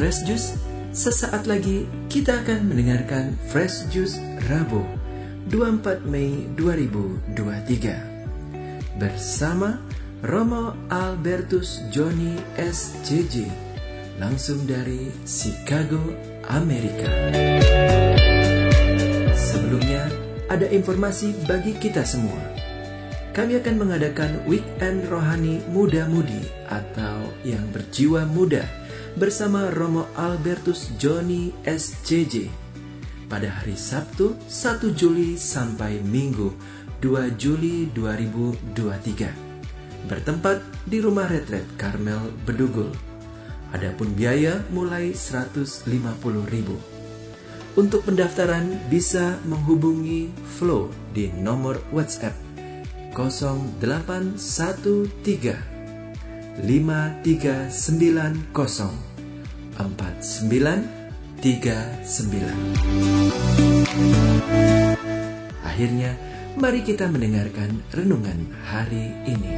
Fresh Juice, sesaat lagi kita akan mendengarkan Fresh Juice Rabu 24 Mei 2023 bersama Romo Albertus Joni SJJ langsung dari Chicago, Amerika. Sebelumnya, ada informasi bagi kita semua. Kami akan mengadakan weekend rohani muda-mudi atau yang berjiwa muda bersama Romo Albertus Joni SJJ pada hari Sabtu 1 Juli sampai Minggu 2 Juli 2023 bertempat di rumah retret Karmel Bedugul. Adapun biaya mulai 150.000. Untuk pendaftaran bisa menghubungi Flow di nomor WhatsApp 0813 5390 4939. Akhirnya, mari kita mendengarkan renungan hari ini.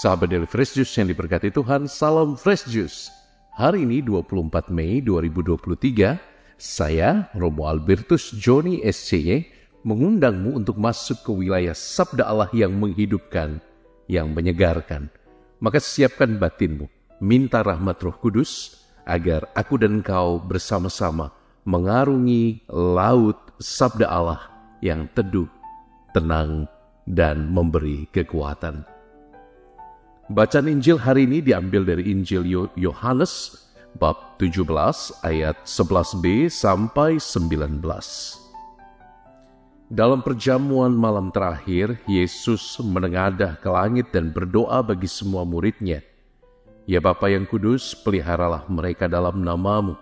Sahabat dari Fresh Juice yang diberkati Tuhan, salam Fresh Juice. Hari ini 24 Mei 2023, saya Romo Albertus Joni SCY mengundangmu untuk masuk ke wilayah sabda Allah yang menghidupkan, yang menyegarkan. Maka siapkan batinmu, minta rahmat roh kudus, agar aku dan kau bersama-sama mengarungi laut sabda Allah yang teduh, tenang, dan memberi kekuatan. Bacaan Injil hari ini diambil dari Injil Yohanes bab 17 ayat 11b sampai 19. Dalam perjamuan malam terakhir, Yesus menengadah ke langit dan berdoa bagi semua muridnya. Ya Bapa yang kudus, peliharalah mereka dalam namamu,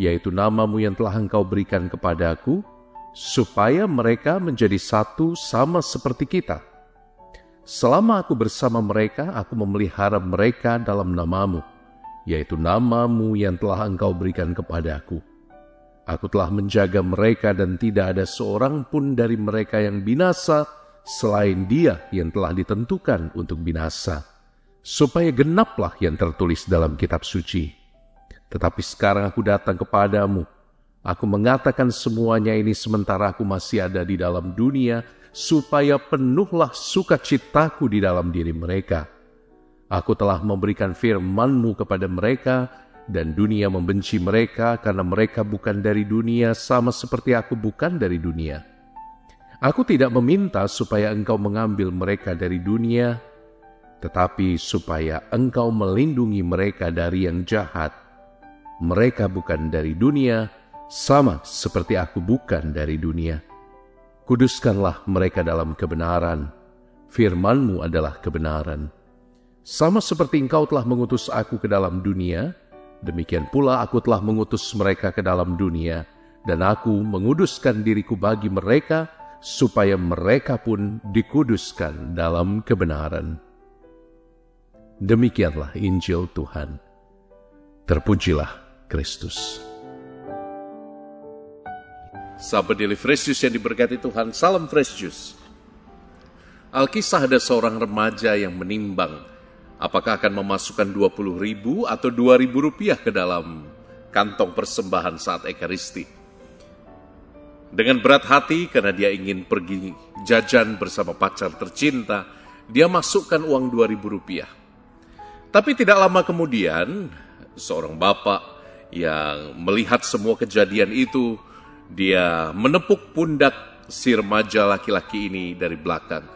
yaitu namamu yang telah engkau berikan kepadaku, supaya mereka menjadi satu sama seperti kita Selama aku bersama mereka, aku memelihara mereka dalam namamu, yaitu namamu yang telah engkau berikan kepadaku. Aku telah menjaga mereka dan tidak ada seorang pun dari mereka yang binasa selain dia yang telah ditentukan untuk binasa. Supaya genaplah yang tertulis dalam kitab suci. Tetapi sekarang aku datang kepadamu. Aku mengatakan semuanya ini sementara aku masih ada di dalam dunia, supaya penuhlah sukacitaku di dalam diri mereka. Aku telah memberikan firman-Mu kepada mereka, dan dunia membenci mereka karena mereka bukan dari dunia sama seperti aku bukan dari dunia. Aku tidak meminta supaya engkau mengambil mereka dari dunia, tetapi supaya engkau melindungi mereka dari yang jahat. Mereka bukan dari dunia, sama seperti aku bukan dari dunia. Kuduskanlah mereka dalam kebenaran. Firmanmu adalah kebenaran. Sama seperti engkau telah mengutus aku ke dalam dunia, demikian pula aku telah mengutus mereka ke dalam dunia, dan aku menguduskan diriku bagi mereka, supaya mereka pun dikuduskan dalam kebenaran. Demikianlah Injil Tuhan. Terpujilah Kristus. Sahabat Daily Fresh Juice yang diberkati Tuhan, salam Fresh Juice. Alkisah ada seorang remaja yang menimbang apakah akan memasukkan 20 ribu atau 2 ribu rupiah ke dalam kantong persembahan saat Ekaristi. Dengan berat hati karena dia ingin pergi jajan bersama pacar tercinta, dia masukkan uang 2 ribu rupiah. Tapi tidak lama kemudian, seorang bapak yang melihat semua kejadian itu dia menepuk pundak si remaja laki-laki ini dari belakang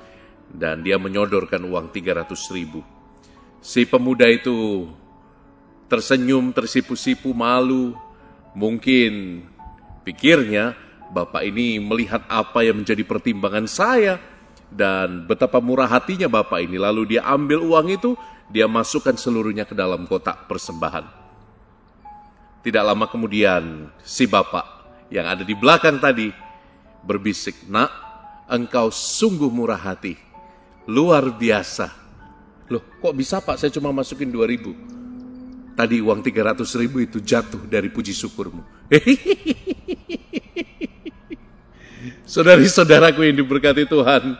dan dia menyodorkan uang 300 ribu. Si pemuda itu tersenyum, tersipu-sipu, malu. Mungkin pikirnya bapak ini melihat apa yang menjadi pertimbangan saya dan betapa murah hatinya bapak ini. Lalu dia ambil uang itu, dia masukkan seluruhnya ke dalam kotak persembahan. Tidak lama kemudian si bapak yang ada di belakang tadi berbisik, nak, engkau sungguh murah hati, luar biasa. Loh, kok bisa pak saya cuma masukin 2000? Tadi uang 300 ribu itu jatuh dari puji syukurmu. Saudari-saudaraku yang diberkati Tuhan,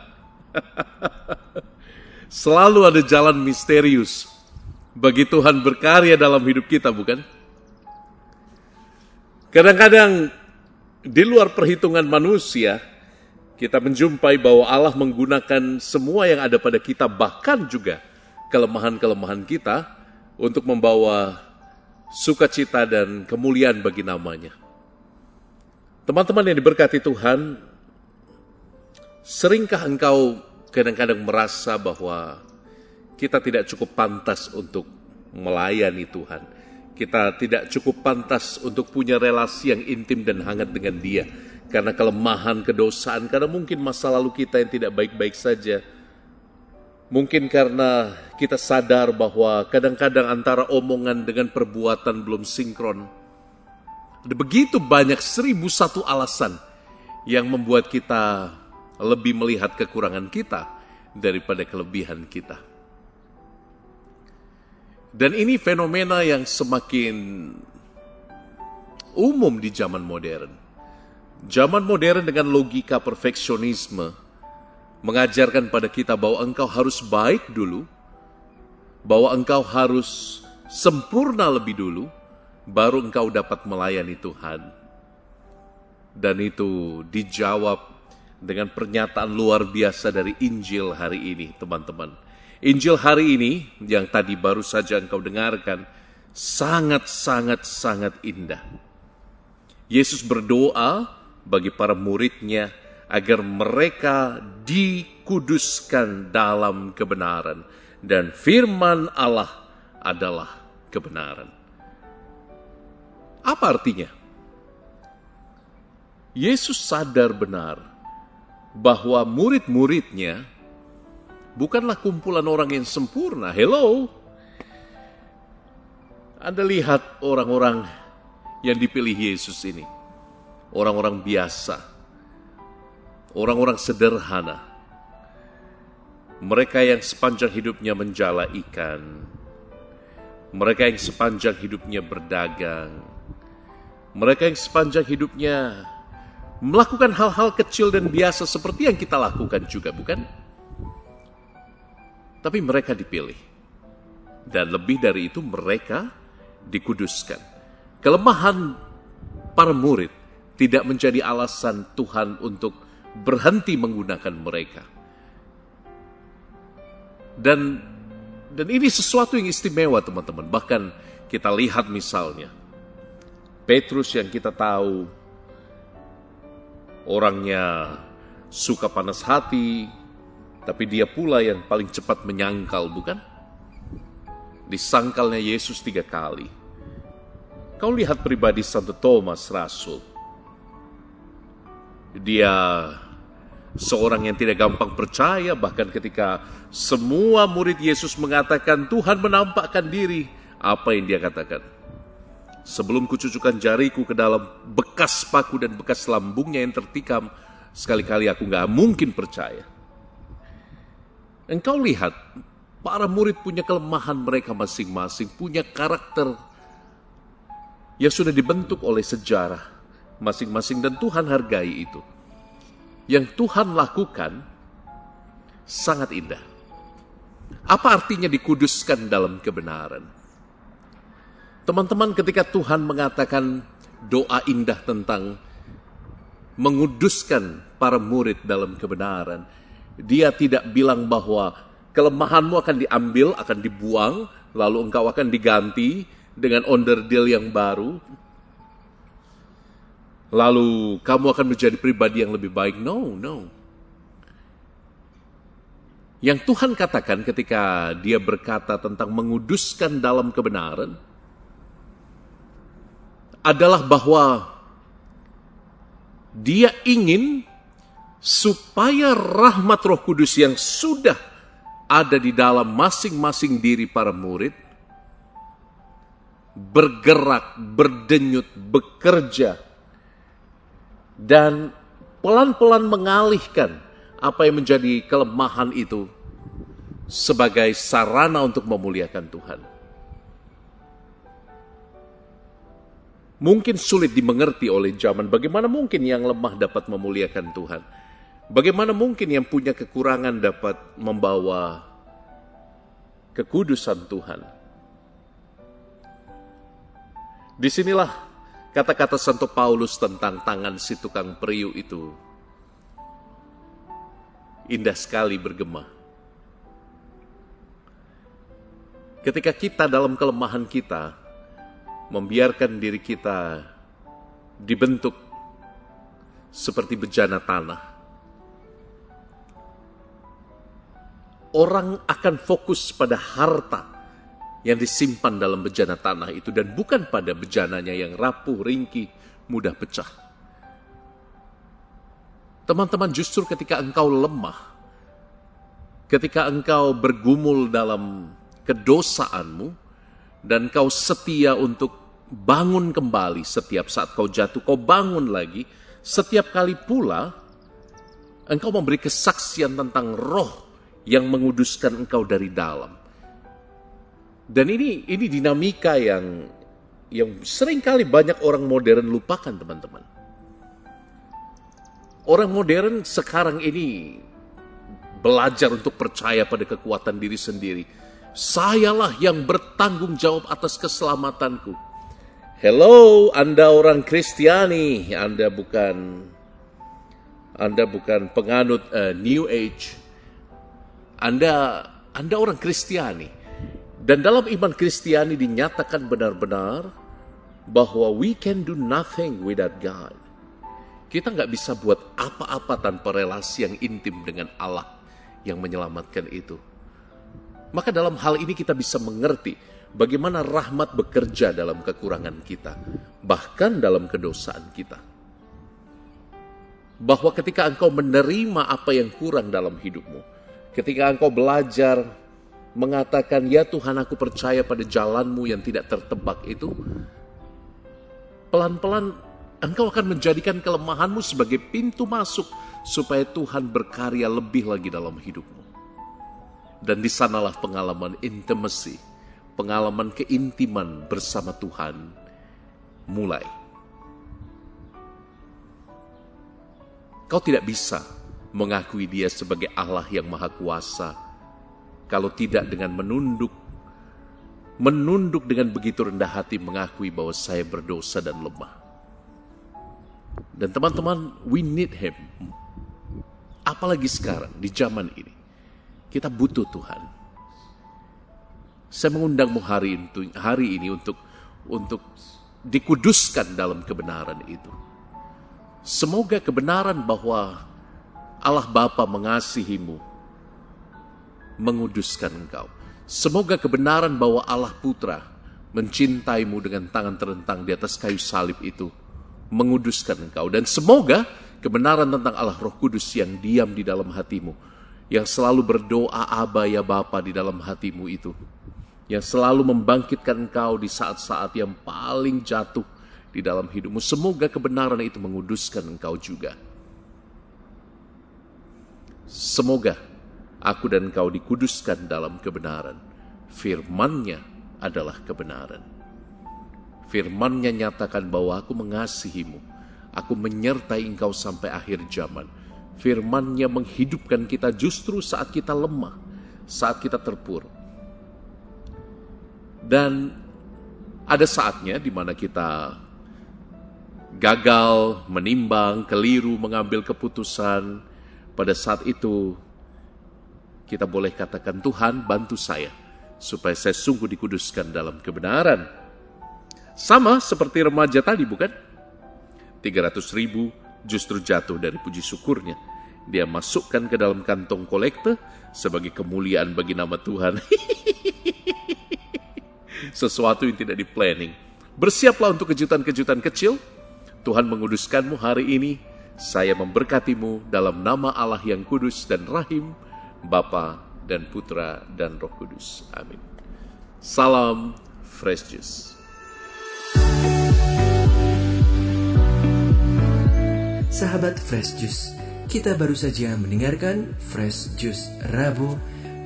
selalu ada jalan misterius bagi Tuhan berkarya dalam hidup kita, bukan? Kadang-kadang di luar perhitungan manusia, kita menjumpai bahwa Allah menggunakan semua yang ada pada kita, bahkan juga kelemahan-kelemahan kita, untuk membawa sukacita dan kemuliaan bagi namanya. Teman-teman yang diberkati Tuhan, seringkah engkau kadang-kadang merasa bahwa kita tidak cukup pantas untuk melayani Tuhan? Kita tidak cukup pantas untuk punya relasi yang intim dan hangat dengan Dia karena kelemahan, kedosaan, karena mungkin masa lalu kita yang tidak baik-baik saja. Mungkin karena kita sadar bahwa kadang-kadang antara omongan dengan perbuatan belum sinkron. Ada begitu banyak seribu satu alasan yang membuat kita lebih melihat kekurangan kita daripada kelebihan kita. Dan ini fenomena yang semakin umum di zaman modern. Zaman modern dengan logika perfeksionisme mengajarkan pada kita bahwa engkau harus baik dulu, bahwa engkau harus sempurna lebih dulu, baru engkau dapat melayani Tuhan. Dan itu dijawab dengan pernyataan luar biasa dari Injil hari ini, teman-teman Injil hari ini yang tadi baru saja engkau dengarkan sangat-sangat sangat indah. Yesus berdoa bagi para muridnya agar mereka dikuduskan dalam kebenaran dan firman Allah adalah kebenaran. Apa artinya? Yesus sadar benar bahwa murid-muridnya bukanlah kumpulan orang yang sempurna. Hello. Anda lihat orang-orang yang dipilih Yesus ini. Orang-orang biasa. Orang-orang sederhana. Mereka yang sepanjang hidupnya menjala ikan. Mereka yang sepanjang hidupnya berdagang. Mereka yang sepanjang hidupnya melakukan hal-hal kecil dan biasa seperti yang kita lakukan juga, bukan? Tapi mereka dipilih. Dan lebih dari itu mereka dikuduskan. Kelemahan para murid tidak menjadi alasan Tuhan untuk berhenti menggunakan mereka. Dan dan ini sesuatu yang istimewa teman-teman. Bahkan kita lihat misalnya Petrus yang kita tahu orangnya suka panas hati, tapi dia pula yang paling cepat menyangkal, bukan? Disangkalnya Yesus tiga kali. Kau lihat pribadi Santo Thomas Rasul. Dia seorang yang tidak gampang percaya, bahkan ketika semua murid Yesus mengatakan Tuhan menampakkan diri, apa yang dia katakan? Sebelum kucucukkan jariku ke dalam bekas paku dan bekas lambungnya yang tertikam, sekali-kali aku gak mungkin percaya. Engkau lihat, para murid punya kelemahan mereka masing-masing, punya karakter yang sudah dibentuk oleh sejarah masing-masing dan Tuhan hargai itu. Yang Tuhan lakukan sangat indah. Apa artinya dikuduskan dalam kebenaran? Teman-teman ketika Tuhan mengatakan doa indah tentang menguduskan para murid dalam kebenaran, dia tidak bilang bahwa kelemahanmu akan diambil, akan dibuang, lalu engkau akan diganti dengan onderdil yang baru. Lalu kamu akan menjadi pribadi yang lebih baik. No, no. Yang Tuhan katakan ketika dia berkata tentang menguduskan dalam kebenaran adalah bahwa dia ingin supaya rahmat Roh Kudus yang sudah ada di dalam masing-masing diri para murid bergerak, berdenyut, bekerja dan pelan-pelan mengalihkan apa yang menjadi kelemahan itu sebagai sarana untuk memuliakan Tuhan. mungkin sulit dimengerti oleh zaman. Bagaimana mungkin yang lemah dapat memuliakan Tuhan? Bagaimana mungkin yang punya kekurangan dapat membawa kekudusan Tuhan? Di sinilah kata-kata Santo Paulus tentang tangan si tukang periuk itu indah sekali bergema. Ketika kita dalam kelemahan kita membiarkan diri kita dibentuk seperti bejana tanah, orang akan fokus pada harta yang disimpan dalam bejana tanah itu dan bukan pada bejananya yang rapuh, ringkih, mudah pecah. Teman-teman, justru ketika engkau lemah, ketika engkau bergumul dalam kedosaanmu dan kau setia untuk bangun kembali setiap saat kau jatuh, kau bangun lagi. Setiap kali pula engkau memberi kesaksian tentang roh yang menguduskan engkau dari dalam. Dan ini ini dinamika yang yang sering kali banyak orang modern lupakan teman-teman. Orang modern sekarang ini belajar untuk percaya pada kekuatan diri sendiri Sayalah yang bertanggung jawab atas keselamatanku. Hello, Anda orang Kristiani, Anda bukan Anda bukan penganut uh, New Age. Anda Anda orang Kristiani. Dan dalam iman Kristiani dinyatakan benar-benar bahwa we can do nothing without God. Kita nggak bisa buat apa-apa tanpa relasi yang intim dengan Allah yang menyelamatkan itu. Maka dalam hal ini kita bisa mengerti bagaimana rahmat bekerja dalam kekurangan kita, bahkan dalam kedosaan kita. Bahwa ketika engkau menerima apa yang kurang dalam hidupmu, ketika engkau belajar mengatakan, ya Tuhan aku percaya pada jalanmu yang tidak tertebak itu, pelan-pelan engkau akan menjadikan kelemahanmu sebagai pintu masuk supaya Tuhan berkarya lebih lagi dalam hidupmu. Dan di sanalah pengalaman intimacy, pengalaman keintiman bersama Tuhan mulai. Kau tidak bisa mengakui dia sebagai Allah yang maha kuasa kalau tidak dengan menunduk menunduk dengan begitu rendah hati mengakui bahwa saya berdosa dan lemah. Dan teman-teman, we need him. Apalagi sekarang di zaman ini. Kita butuh Tuhan. Saya mengundangmu hari ini, hari ini untuk untuk dikuduskan dalam kebenaran itu. Semoga kebenaran bahwa Allah Bapa mengasihimu, menguduskan engkau. Semoga kebenaran bahwa Allah Putra mencintaimu dengan tangan terentang di atas kayu salib itu, menguduskan engkau. Dan semoga kebenaran tentang Allah Roh Kudus yang diam di dalam hatimu, yang selalu berdoa Aba ya Bapa di dalam hatimu itu. Yang selalu membangkitkan engkau di saat-saat yang paling jatuh di dalam hidupmu. Semoga kebenaran itu menguduskan engkau juga. Semoga aku dan engkau dikuduskan dalam kebenaran. Firmannya adalah kebenaran. Firmannya nyatakan bahwa aku mengasihimu. Aku menyertai engkau sampai akhir zaman Firman-Nya menghidupkan kita justru saat kita lemah, saat kita terpuruk. Dan ada saatnya di mana kita gagal, menimbang, keliru mengambil keputusan. Pada saat itu kita boleh katakan Tuhan bantu saya supaya saya sungguh dikuduskan dalam kebenaran. Sama seperti remaja tadi bukan? 300 ribu justru jatuh dari puji syukurnya dia masukkan ke dalam kantong kolektor sebagai kemuliaan bagi nama Tuhan. Sesuatu yang tidak di planning. Bersiaplah untuk kejutan-kejutan kecil. Tuhan menguduskanmu hari ini. Saya memberkatimu dalam nama Allah yang kudus dan rahim, Bapa dan Putra dan Roh Kudus. Amin. Salam Fresh Juice. Sahabat Fresh Juice, kita baru saja mendengarkan Fresh Juice Rabu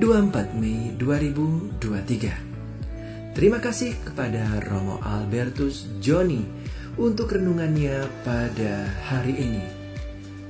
24 Mei 2023. Terima kasih kepada Romo Albertus Joni untuk renungannya pada hari ini.